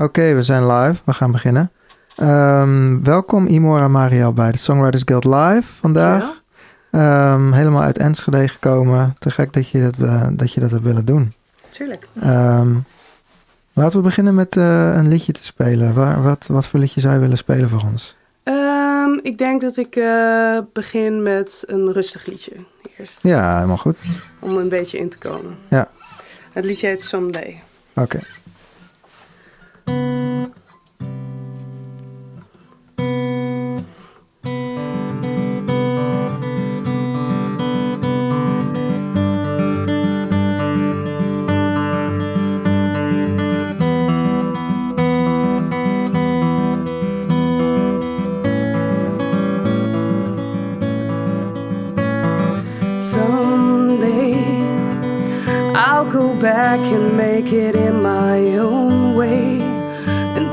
Oké, we zijn live. We gaan beginnen. Um, welkom Imora Mariel bij de Songwriters Guild Live vandaag. Ja. Um, helemaal uit Enschede gekomen. Te gek dat je dat, uh, dat, je dat hebt willen doen. Tuurlijk. Um, laten we beginnen met uh, een liedje te spelen. Waar, wat, wat voor liedje zou je willen spelen voor ons? ik denk dat ik uh, begin met een rustig liedje eerst. Ja, helemaal goed. Om een beetje in te komen. Ja. Het liedje heet Someday. Oké. Okay. Back and make it in my own.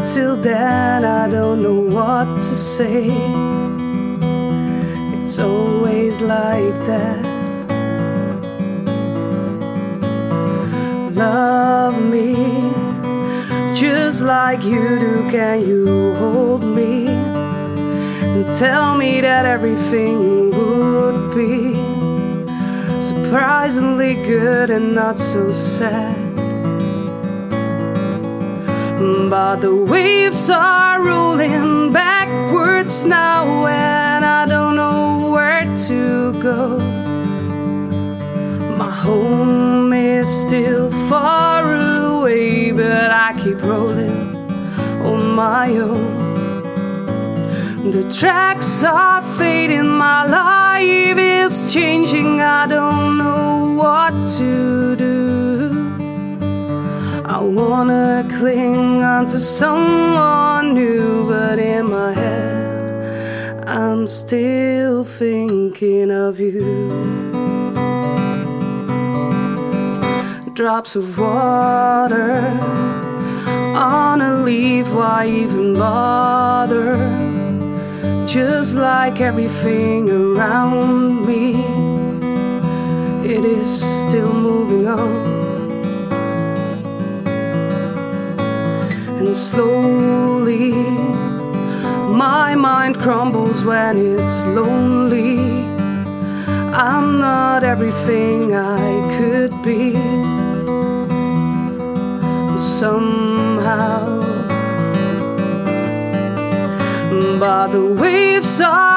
Until then, I don't know what to say. It's always like that. Love me just like you do. Can you hold me and tell me that everything would be? surprisingly good and not so sad. But the waves are rolling backwards now, and I don't know where to go. My home is still far away, but I keep rolling on my own. The tracks are fading, my life is changing. I don't know what to. I wanna cling onto someone new, but in my head, I'm still thinking of you. Drops of water on a leaf, why even bother? just like everything around me, it is still moving on. And slowly, my mind crumbles when it's lonely. I'm not everything I could be. Somehow, but the waves are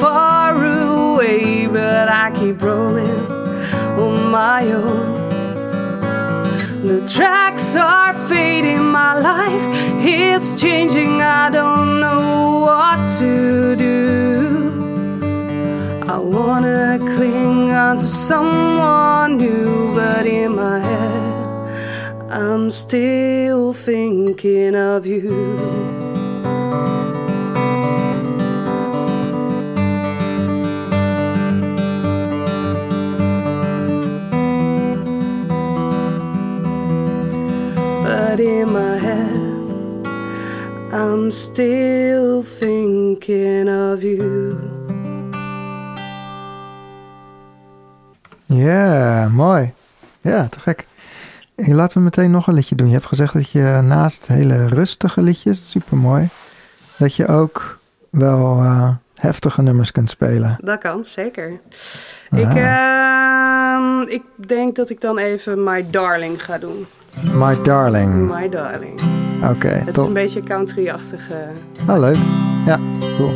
far away, but I keep rolling on my own. The tracks are fading, my life is changing. I don't know what to do. I wanna cling on to someone new, but in my head, I'm still thinking of you. In my head, I'm still thinking of you. Ja, mooi. Ja, te gek. Laten we meteen nog een liedje doen. Je hebt gezegd dat je naast hele rustige liedjes, super mooi, dat je ook wel uh, heftige nummers kunt spelen. Dat kan, zeker. Ik, uh, ik denk dat ik dan even My Darling ga doen. My Darling. My Darling. Oké, okay, Het is een beetje country-achtige. Oh, leuk. Ja, cool.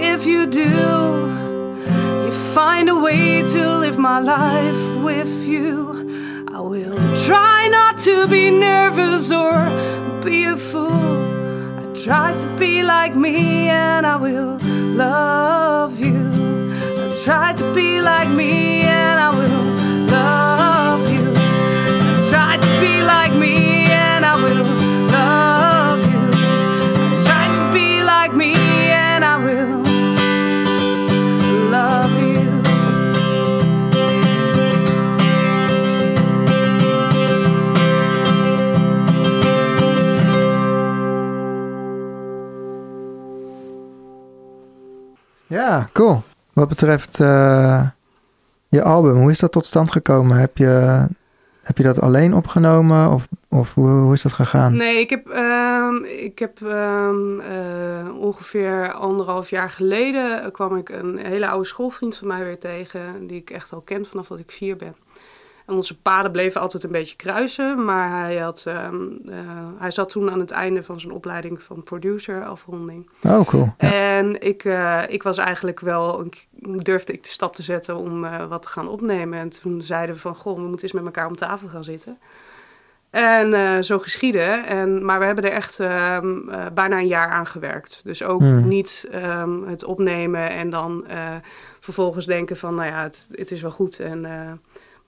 If you do, you find a way to live my life with you. I will try not to be nervous or be a fool. I try to be like me and I will love you. I try to be like me and I will love you. I try to be like me Ja, cool. Wat betreft eh, je album, hoe is dat tot stand gekomen? Heb je, heb je dat alleen opgenomen of, of hoe, hoe is dat gegaan? Nee, ik heb, ehm, ik heb ehm, eh, ongeveer anderhalf jaar geleden kwam ik een hele oude schoolvriend van mij weer tegen, die ik echt al ken vanaf dat ik vier ben. En onze paden bleven altijd een beetje kruisen, maar hij, had, ehm, eh, hij zat toen aan het einde van zijn opleiding van producer afronding. Oh, cool. Ja. En ik, eh, ik was eigenlijk wel, ik- durfde ik de stap te zetten om eh, wat te gaan opnemen. En toen zeiden we van, goh, we moeten eens met elkaar om tafel gaan zitten. En zo geschieden. En, maar we hebben er echt ehm, eh, bijna een jaar aan gewerkt. Dus ook Hmm. niet ehm, het opnemen en dan vervolgens denken van, nou ja, het, het is wel goed. En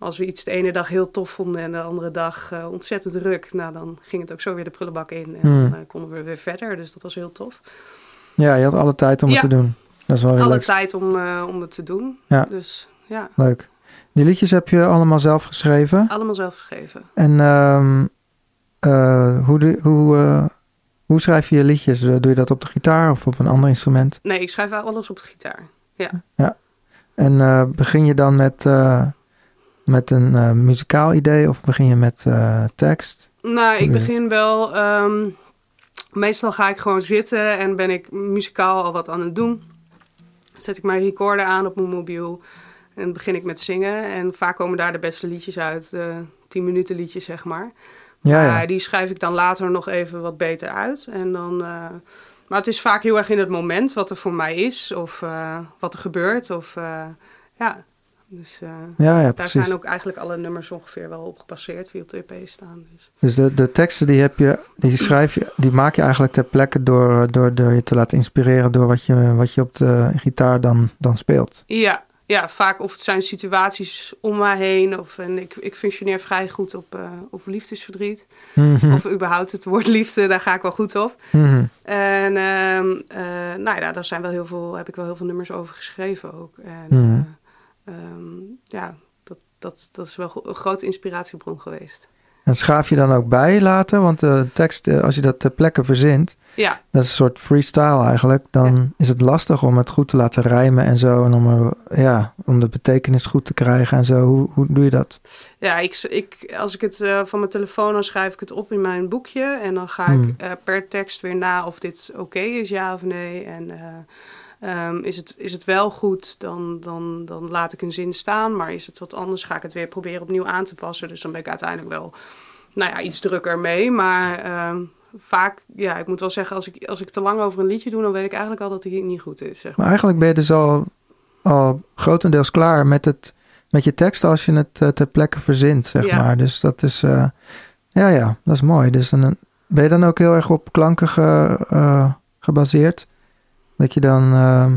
als we iets de ene dag heel tof vonden en de andere dag eh, ontzettend druk, nou dan ging het ook zo weer de prullenbak in. En Hmm. dan eh, konden we weer verder. Dus dat was heel tof. ja, je had alle tijd om Ja. het te doen. Dat is wel heel Alle leuk. tijd om, eh, om het te doen. Ja. Dus ja, leuk. Die liedjes heb je allemaal zelf geschreven. allemaal zelf geschreven. En ehm, eh, hoe, hoe, hoe schrijf je je liedjes? Doe je dat op de gitaar of op een ander instrument? Nee, ik schrijf alles op de gitaar. En eh, begin je dan met, met een eh, muzikaal idee of begin je met eh, tekst? Nou, ik begin wel. ehm, meestal ga ik gewoon zitten en ben ik muzikaal al wat aan het doen. Zet ik mijn recorder aan op mijn mobiel en begin ik met zingen. En vaak komen daar de beste liedjes uit, de 10 minuten liedjes zeg maar. Ja, Maar ja. die schrijf ik dan later nog even wat beter uit. En dan, eh, maar het is vaak heel erg in het moment wat er voor mij is of wat er gebeurt. Of, ja, dus eh, Ja, ja, daar zijn ook eigenlijk alle nummers ongeveer wel op gepasseerd die op de EP staan. Dus. Dus de, de teksten die heb je, die schrijf je, die maak je eigenlijk ter plekke door, door, door je te laten inspireren door wat je, wat je op de gitaar dan, dan speelt. Ja, ja, vaak of het zijn situaties om mij heen. Of, en ik, ik functioneer vrij goed op, eh, op liefdesverdriet. Mhm, Of überhaupt het woord liefde, daar ga ik wel goed op. mhm. En ehm, eh, nou ja, daar zijn wel heel veel, heb ik wel heel veel nummers over geschreven ook. En Mhm. Ehm, ja, dat, dat, dat is wel een grote inspiratiebron geweest. En schaaf je dan ook bij later, want de tekst, eh, als je dat ter plekke verzint, Ja, dat is een soort freestyle eigenlijk, dan is het lastig om het goed te laten rijmen en zo. En om, er, ja, om de betekenis goed te krijgen en zo. Hoe, hoe doe je dat? ja ik, ik, als ik het eh, van mijn telefoon, dan schrijf ik het op in mijn boekje. En dan ga Hmm. ik eh, per tekst weer na of dit oké is, ja of nee. En ehm, is, het, is het wel goed, dan, dan, dan laat ik een zin staan. Maar is het wat anders, ga ik het weer proberen opnieuw aan te passen. Dus dan ben ik uiteindelijk wel nou ja, iets drukker mee. Maar ehm, vaak, ja, ik moet wel zeggen, als ik, als ik te lang over een liedje doe, dan weet ik eigenlijk al dat het niet goed is. Zeg maar. Maar eigenlijk ben je dus al, al grotendeels klaar met, het, met je tekst als je het eh, ter plekke verzint, zeg Ja. maar. Dus dat is, eh, ja, ja, dat is mooi. Dus dan, ben je dan ook heel erg op klanken ge- eh, gebaseerd? Dat je dan, ehm,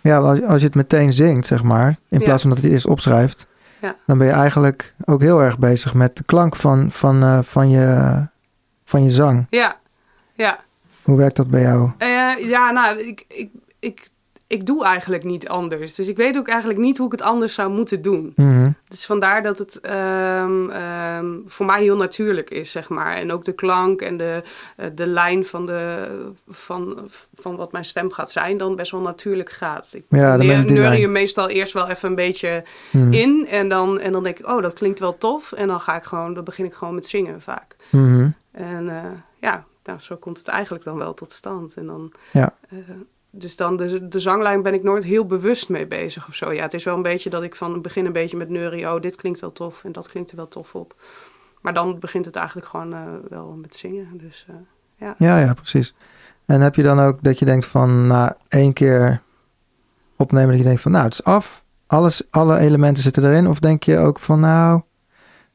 ja, als, als je het meteen zingt, zeg maar, in Ja. plaats van dat je het eerst opschrijft, Ja. dan ben je eigenlijk ook heel erg bezig met de klank van, van, eh, van, je, van je zang. Ja, ja. Hoe werkt dat bij jou? Eh, ja, nou, ik, ik, ik, ik doe eigenlijk niet anders. Dus ik weet ook eigenlijk niet hoe ik het anders zou moeten doen. Mhm. Dus vandaar dat het ehm, ehm, voor mij heel natuurlijk is, zeg maar. En ook de klank en de, eh, de lijn van, de, van, van wat mijn stem gaat zijn, dan best wel natuurlijk gaat. Ik Ja, neur, je meestal eerst wel even een beetje Mhm. in. En dan, en dan denk ik, oh, dat klinkt wel tof. En dan ga ik gewoon, dan begin ik gewoon met zingen vaak. Mhm. En eh, ja, nou, zo komt het eigenlijk dan wel tot stand. En dan Ja. eh, dus dan de, de zanglijn ben ik nooit heel bewust mee bezig of zo. Ja, het is wel een beetje dat ik van het begin een beetje met neurie... oh, dit klinkt wel tof en dat klinkt er wel tof op. Maar dan begint het eigenlijk gewoon uh, wel met zingen. Dus, uh, ja. ja, ja, precies. En heb je dan ook dat je denkt van... na één keer opnemen dat je denkt van... nou, het is af. Alles, alle elementen zitten erin. Of denk je ook van nou...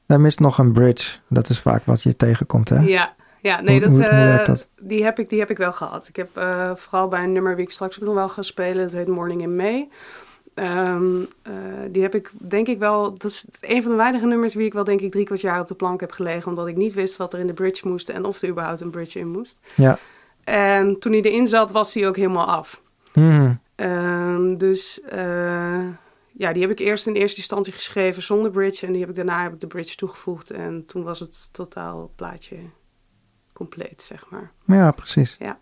daar mist nog een bridge. Dat is vaak wat je tegenkomt, hè? Ja, ja, nee, dat, hoe, uh, dat, Die, heb ik, die heb ik wel gehad. Ik heb uh, vooral bij een nummer wie ik straks ook nog wel ga spelen, dat heet Morning in May. Um, uh, die heb ik denk ik wel, dat is een van de weinige nummers wie ik wel denk ik drie kwart jaar op de plank heb gelegen, omdat ik niet wist wat er in de bridge moest en of er überhaupt een bridge in moest. Ja. En toen hij erin zat, was hij ook helemaal af. Mm. Um, dus ja, die heb ik eerst in eerste instantie geschreven zonder bridge en die heb ik daarna heb ik de bridge toegevoegd en toen was het totaal plaatje compleet, zeg maar. Ja, precies. Ja.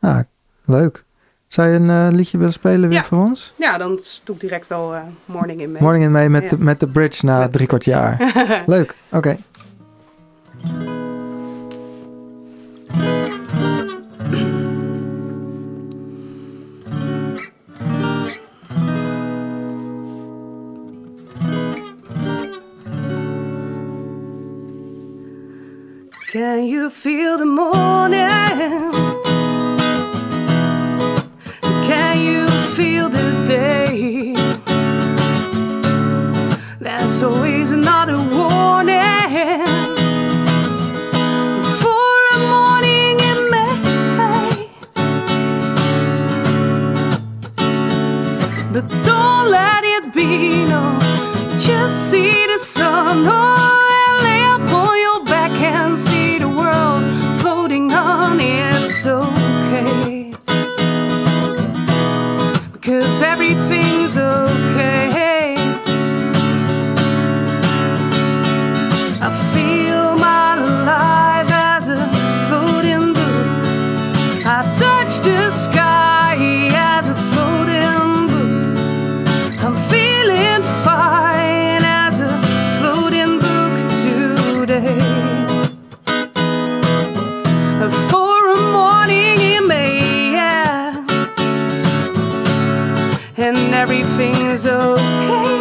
Ah, leuk. Zou je een uh, liedje willen spelen weer ja. voor ons? Ja, dan doe ik direct wel uh, Morning in mee. Morning in mee met, ja. de, met de bridge na met drie kwart jaar. leuk, oké. Okay. Can you feel the morning? For a morning in May, yeah and everything's okay.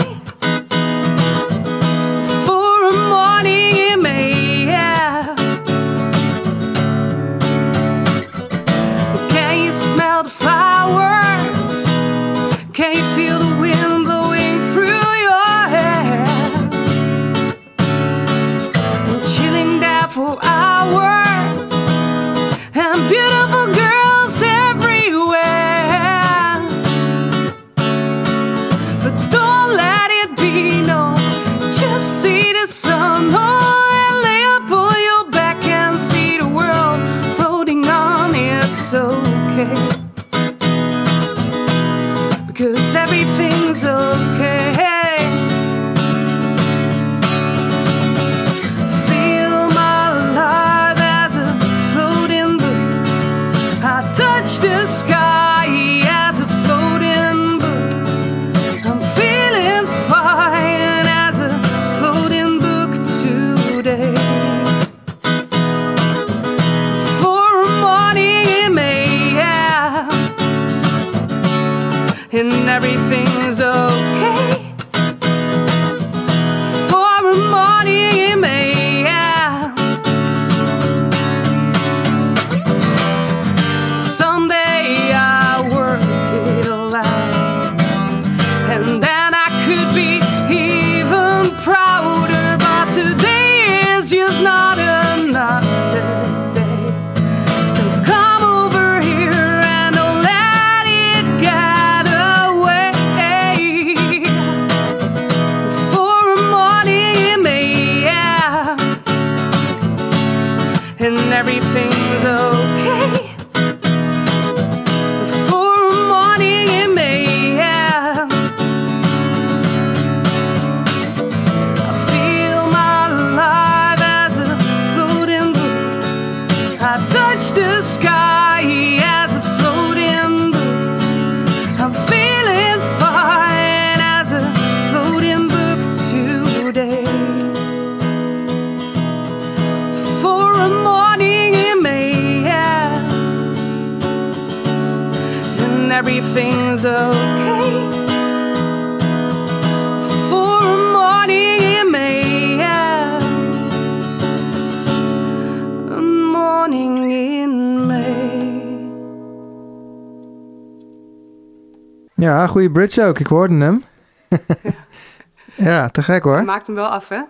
Ja, goede bridge ook. Ik hoorde hem. ja, te gek hoor. Maakt hem wel af, hè?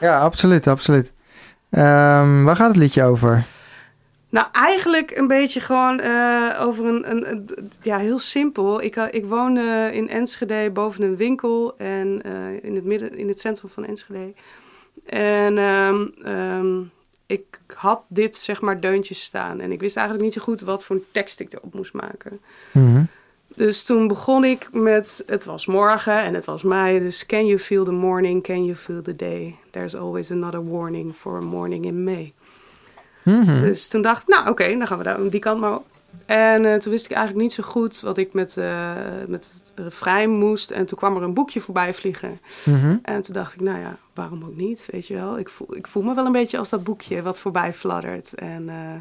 Ja, absoluut, absoluut. Ehm, waar gaat het liedje over? Nou, eigenlijk een beetje gewoon eh, over een, een, een- Ja, heel simpel. Ik, eh, ik woonde in Enschede boven een winkel. En eh, in, het midden, in het centrum van Enschede. En ehm, ehm, ik had dit, zeg maar, deuntjes staan. En ik wist eigenlijk niet zo goed wat voor een tekst ik erop moest maken. Mhm. Dus toen begon ik met, het was morgen en het was mei, dus can you feel the morning, can you feel the day? There's always another warning for a morning in May. Mhm. Dus toen dacht ik, nou oké, dan gaan we daar die kant maar op. En eh, toen wist ik eigenlijk niet zo goed wat ik met, eh, met het refrein moest. En toen kwam er een boekje voorbij vliegen. Mhm. En toen dacht ik, nou ja, waarom ook niet, weet je wel. Ik voel, ik voel me wel een beetje als dat boekje wat voorbij fladdert. En, eh,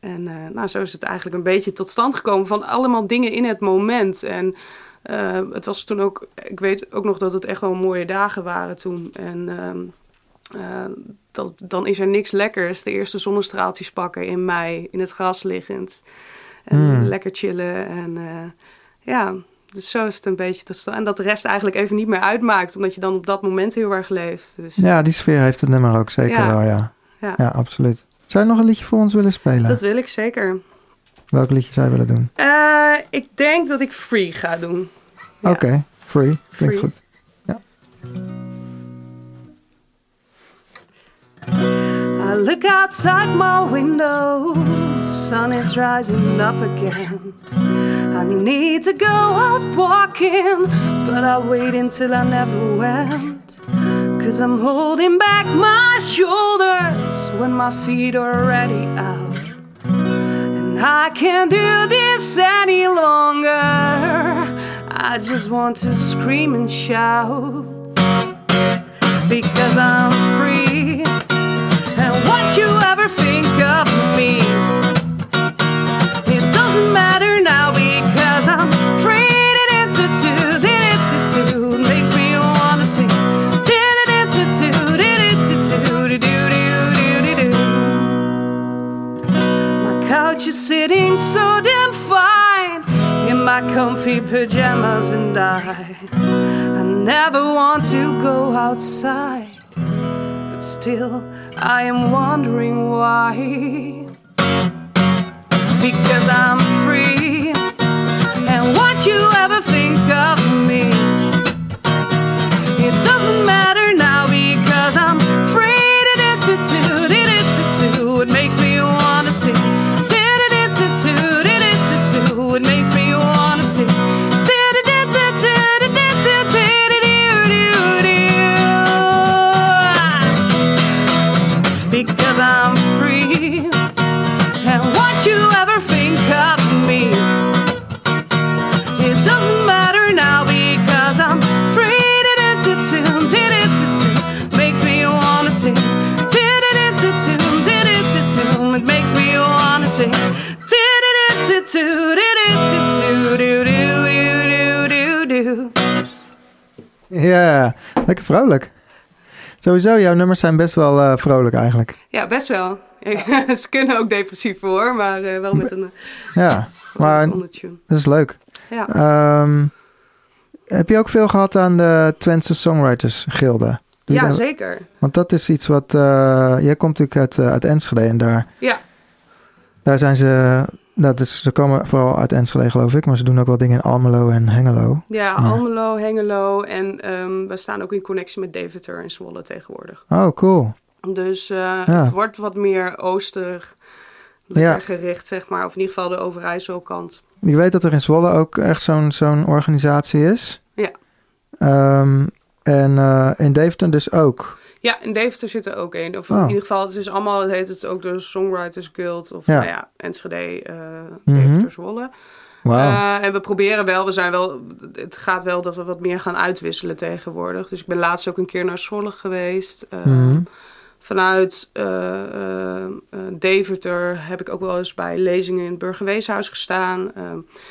en eh, nou, zo is het eigenlijk een beetje tot stand gekomen van allemaal dingen in het moment. En eh, het was toen ook, ik weet ook nog dat het echt wel mooie dagen waren toen. En ehm, eh, dat, dan is er niks lekkers. De eerste zonnestraaltjes pakken in mei, in het gras liggend. En Mm. lekker chillen. En ja, dus zo is het een beetje tot stand. En dat de rest eigenlijk even niet meer uitmaakt, omdat je dan op dat moment heel erg leeft. Dus Ja, die sfeer heeft het nummer ook zeker Ja. wel, ja. Ja. Ja, absoluut. Zou je nog een liedje voor ons willen spelen? dat wil ik zeker. Welk liedje zou je willen doen? Eh, ik denk dat ik free ga doen. Ja. Oké, free. Klinkt Free. goed. I look outside my window, the sun is rising up again. I need to go out walking, but I wait until I never went. Cause I'm holding back my shoulders when my feet are already out. And I can't do this any longer. I just want to scream and shout because I'm free. And what you ever think of me, my comfy pajamas, and I, I never want to go outside but still I am wondering why. Because I'm free, and what you ever Ja, lekker vrolijk. Sowieso, jouw nummers zijn best wel eh, vrolijk eigenlijk. Ja, best wel. Ze kunnen ook depressief hoor, maar eh, wel met een Ja, maar een ondertune. dat is leuk. Ja. Ehm, heb je ook veel gehad aan de Twentse Songwriters Gilde? Doe ja, zeker. Want dat is iets wat... eh, jij komt natuurlijk uit, eh, uit Enschede en daar, Ja. daar zijn ze... Nou, dus ze komen vooral uit Enschede geloof ik, maar ze doen ook wel dingen in Almelo en Hengelo. Ja, Ja. Almelo, Hengelo en ehm, we staan ook in connectie met Deventer en Zwolle tegenwoordig. Oh, cool. Dus eh, Ja. het wordt wat meer ooster Ja. gericht, zeg maar. Of in ieder geval de Overijsselkant. Ik weet dat er in Zwolle ook echt zo'n zo'n organisatie is. Ja. Ehm, en eh, in Deventer dus ook. Ja, in Deventer zit er ook een. Of Oh. in ieder geval, het is allemaal, het heet het ook de Songwriters Guild. Of Ja. nou ja, Enschede, Mhm. Deventer, Zwolle. Eh, en we proberen wel, we zijn wel, het gaat wel dat we wat meer gaan uitwisselen tegenwoordig. Dus ik ben laatst ook een keer naar Zwolle geweest. eh, Mhm. vanuit eh, Deventer heb ik ook wel eens bij lezingen in het Burgerweeshuis gestaan.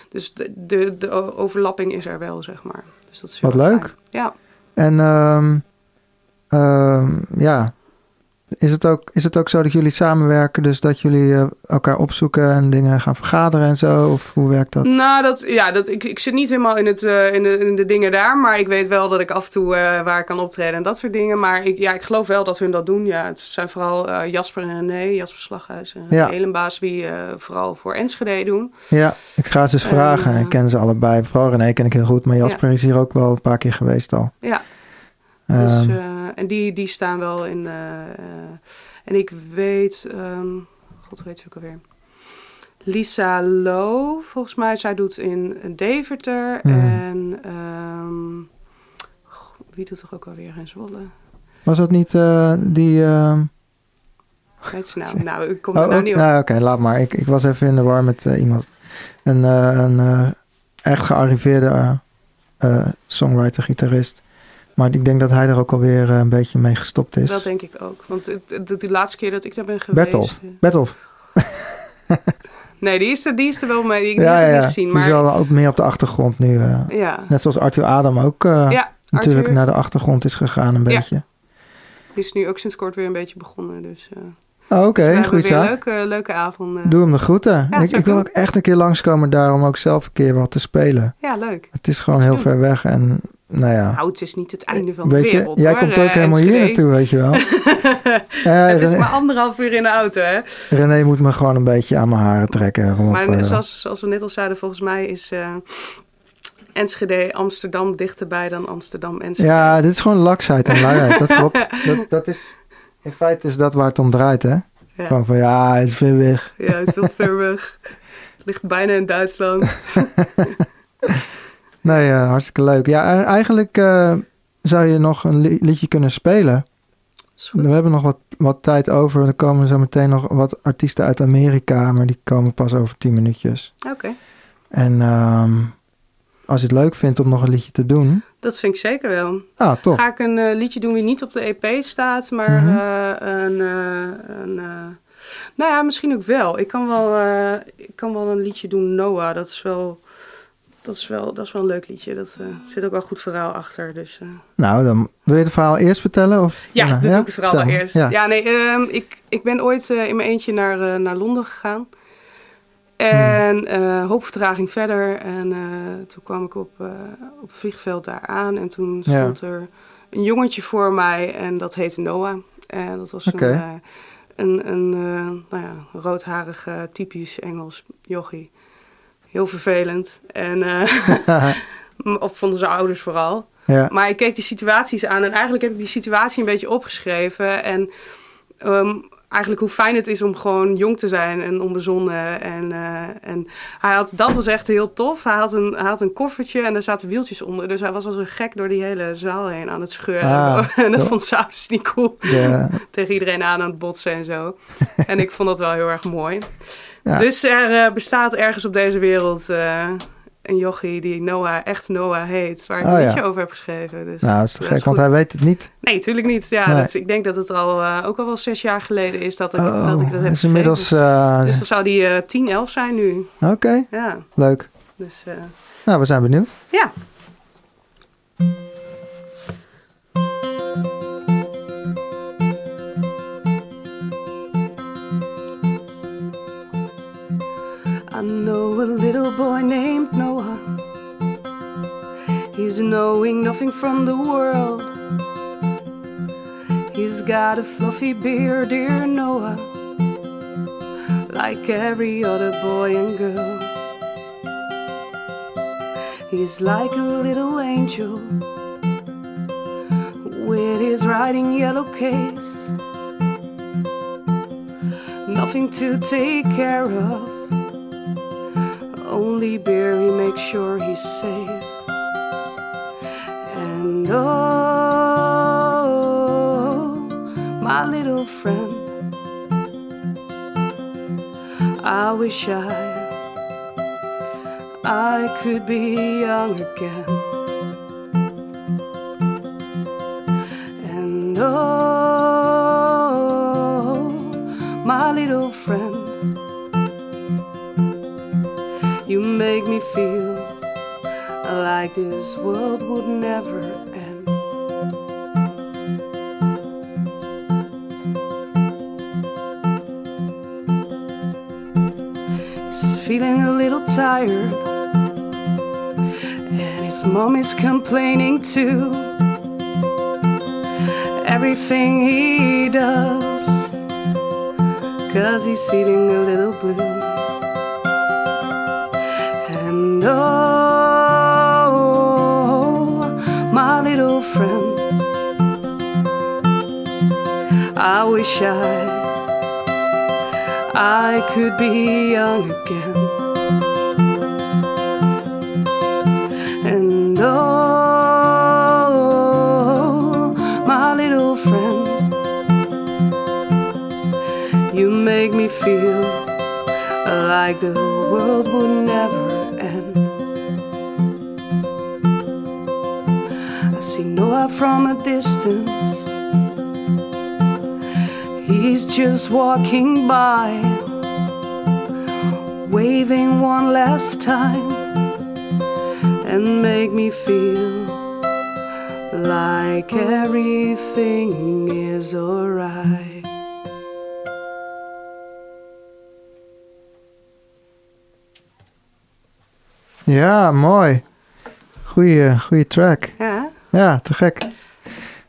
Dus de, de, de overlapping is er wel, zeg maar. Dus dat is Wat leuk. fijn. Ja. En ehm, ehm, ja, is het, ook, is het ook zo dat jullie samenwerken, dus dat jullie eh, elkaar opzoeken en dingen gaan vergaderen en zo? Of hoe werkt dat? Nou, dat, ja, dat, ik, ik zit niet helemaal in, het, eh, in, de, in de dingen daar. Maar ik weet wel dat ik af en toe eh, waar ik kan optreden en dat soort dingen. Maar ik, ja, ik geloof wel dat hun dat doen. Ja, het zijn vooral Jasper en René, Jasper Slaghuis en Ja. Elenbaas... die vooral voor Enschede doen. Ja, ik ga ze eens vragen. Ik ken ze allebei. Vooral René ken ik heel goed, maar Jasper is hier ook wel een paar keer geweest al. Ja, dus, Ehm, eh, en die, die staan wel in... eh, eh, en ik weet... ehm, God, heet ze ook alweer? Lisa Low, volgens mij. Zij doet in Deventer. Hmm. En... ehm, goh, wie doet toch ook alweer in Zwolle? was dat niet die... heet ze nou? Nou, ik kom er Oh, nou ook- niet op. nou, oké, laat maar. Ik, ik was even in de war met iemand. Een, een echt gearriveerde songwriter-gitarist. Maar ik denk dat hij er ook alweer eh, een beetje mee gestopt is. Dat denk ik ook. Want de laatste keer dat ik daar ben geweest... Bertolf. eh, Bertolf. Nee, die is er, die is er wel mee. Die, die Ja, heb ik ja. niet gezien. Die Maar is al ook meer op de achtergrond nu. eh, ja, net zoals Arthur Adam ook ja natuurlijk Arthur, naar de achtergrond is gegaan een beetje. die is nu ook sinds kort weer een beetje begonnen. Dus Oh, Oké, hebben goed zo. leuke, leuke avond. Doe hem de groeten. Ja, ik, ik wil ook echt een keer langskomen daar om ook zelf een keer wat te spelen. Ja, leuk. Het is gewoon heel ver weg en nou ja. Het is niet het einde van de Weet je, wereld. jij hoor, komt ook eh, helemaal hier naartoe, weet je wel. Ja, Het is maar anderhalf uur in de auto, hè? René moet me gewoon een beetje aan mijn haren trekken. Op, Maar eh, zoals, zoals we net al zeiden, volgens mij is eh, Enschede Amsterdam dichterbij dan Amsterdam Enschede. ja, dit is gewoon laksheid en luiheid. Dat klopt. Dat, dat is, in feite is dat waar het om draait, hè? Ja. Gewoon van, ja, het is ver weg. Ja, het is heel ver weg. Het ligt bijna in Duitsland. Nee, eh, hartstikke leuk. Ja, e- eigenlijk eh, zou je nog een li- liedje kunnen spelen. We hebben nog wat, wat tijd over. Er komen zo meteen nog wat artiesten uit Amerika, maar die komen pas over tien minuutjes. Oké, En ehm, als je het leuk vindt om nog een liedje te doen, dat vind ik zeker wel. ah, toch. Ga ik een eh, liedje doen die niet op de EP staat, maar Mhm. eh, een... eh, een eh, nou ja, misschien ook wel. Ik kan wel, eh, ik kan wel een liedje doen, Noah. Dat is wel... Dat is, wel, dat is wel een leuk liedje. Dat eh, zit ook wel een goed verhaal achter. Dus, eh. Nou, dan wil je het verhaal eerst vertellen? Of? Ja, dat doe ik het verhaal wel eerst. Ja. Ja, nee, ehm, ik, ik ben ooit eh, in mijn eentje naar, naar Londen gegaan. En eh, hoop vertraging verder. En toen kwam ik op, op het vliegveld daar aan. En toen Ja. stond er een jongetje voor mij. En dat heette Noah. En dat was een, een, een nou ja, roodharig, eh, typisch Engels jochie. Heel vervelend. En, eh, of vonden zijn ouders vooral. ja. Maar ik keek die situaties aan en eigenlijk heb ik die situatie een beetje opgeschreven. En ehm, eigenlijk hoe fijn het is om gewoon jong te zijn en onbezonnen. En, eh, en hij had, dat was echt heel tof. Hij had, een, hij had een koffertje en daar zaten wieltjes onder. Dus hij was als een gek door die hele zaal heen aan het scheuren. Ah, en dat vond ouders niet cool. Tegen iedereen aan aan het botsen en zo. en ik vond dat wel heel erg mooi. Ja. Dus er eh, bestaat ergens op deze wereld eh, een jochie die Noah, echt Noah heet. Waar ik Oh, een ja. liedje over heb geschreven. Dus nou, is te gek, want hij weet het niet. Nee, natuurlijk niet. Ja, Nee. dat, ik denk dat het al, eh, ook al wel zes jaar geleden is dat ik, Oh, dat, ik dat heb is geschreven. inmiddels... eh, Dus dan zou die eh 10, 11 zijn nu. Oké, Ja, leuk. dus eh, Nou, we zijn benieuwd. ja. Know a little boy named Noah. He's knowing nothing from the world. He's got a fluffy beard, dear Noah, like every other boy and girl. He's like a little angel with his riding yellow case. Nothing to take care of, only Barry makes sure he's safe. And oh, my little friend, I wish I I could be young again. And oh, my little friend. Feel like this world would never end. He's feeling a little tired, and his mom is complaining too. Everything he does, cause he's feeling a little blue. Oh, my little friend, I wish I I could be young again. And oh, my little friend, you make me feel like the world would never from a distance. He's just walking by, waving one last time, and make me feel like everything is alright. Ja, mooi. Goeie, goeie track. Ja, Ja, te gek.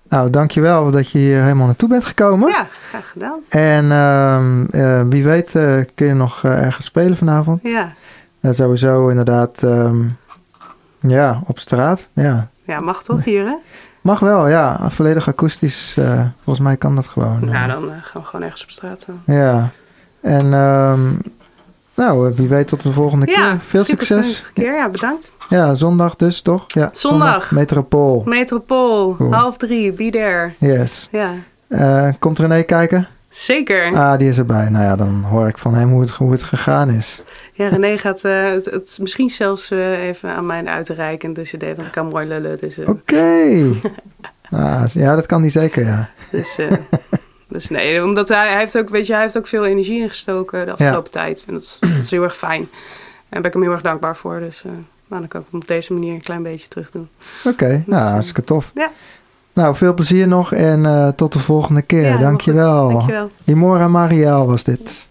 Nou, dankjewel dat je hier helemaal naartoe bent gekomen. ja graag gedaan. En ehm, eh, wie weet eh, kun je nog eh, ergens spelen vanavond. Ja. Sowieso inderdaad, ehm, ja, op straat. Ja, ja, mag toch hier, hè? mag wel, ja. Volledig akoestisch. volgens mij kan dat gewoon. Nou, dan gaan we gewoon ergens op straat. eh. Ja. En ehm, nou, eh, wie weet tot de volgende Ja, keer. Veel succes. volgende keer. Ja, bedankt. Ja, zondag dus, toch? Ja, Zondag. Metropool. Metropool, Cool. half drie, be there. Yes. Ja, Eh, komt René kijken? zeker. Ah, die is erbij. Nou ja, dan hoor ik van hem hoe het, hoe het gegaan is. Ja, René gaat eh, het, het misschien zelfs even aan mij uitreiken. Dus je deed, want ik kan mooi lullen. Dus, Oké. Ah, ja, dat kan hij zeker, ja. dus, dus nee, omdat hij, hij heeft ook, weet je, hij heeft ook veel energie ingestoken de afgelopen tijd. En dat is, dat is heel erg fijn. En daar ben ik hem heel erg dankbaar voor. Dus eh, nou, dan kan ik hem op deze manier een klein beetje terug doen. Oké, nou, eh, hartstikke tof. ja. Nou, veel plezier nog en eh, tot de volgende keer. Ja, Dankjewel. Dankjewel. Imora Mariaal was dit.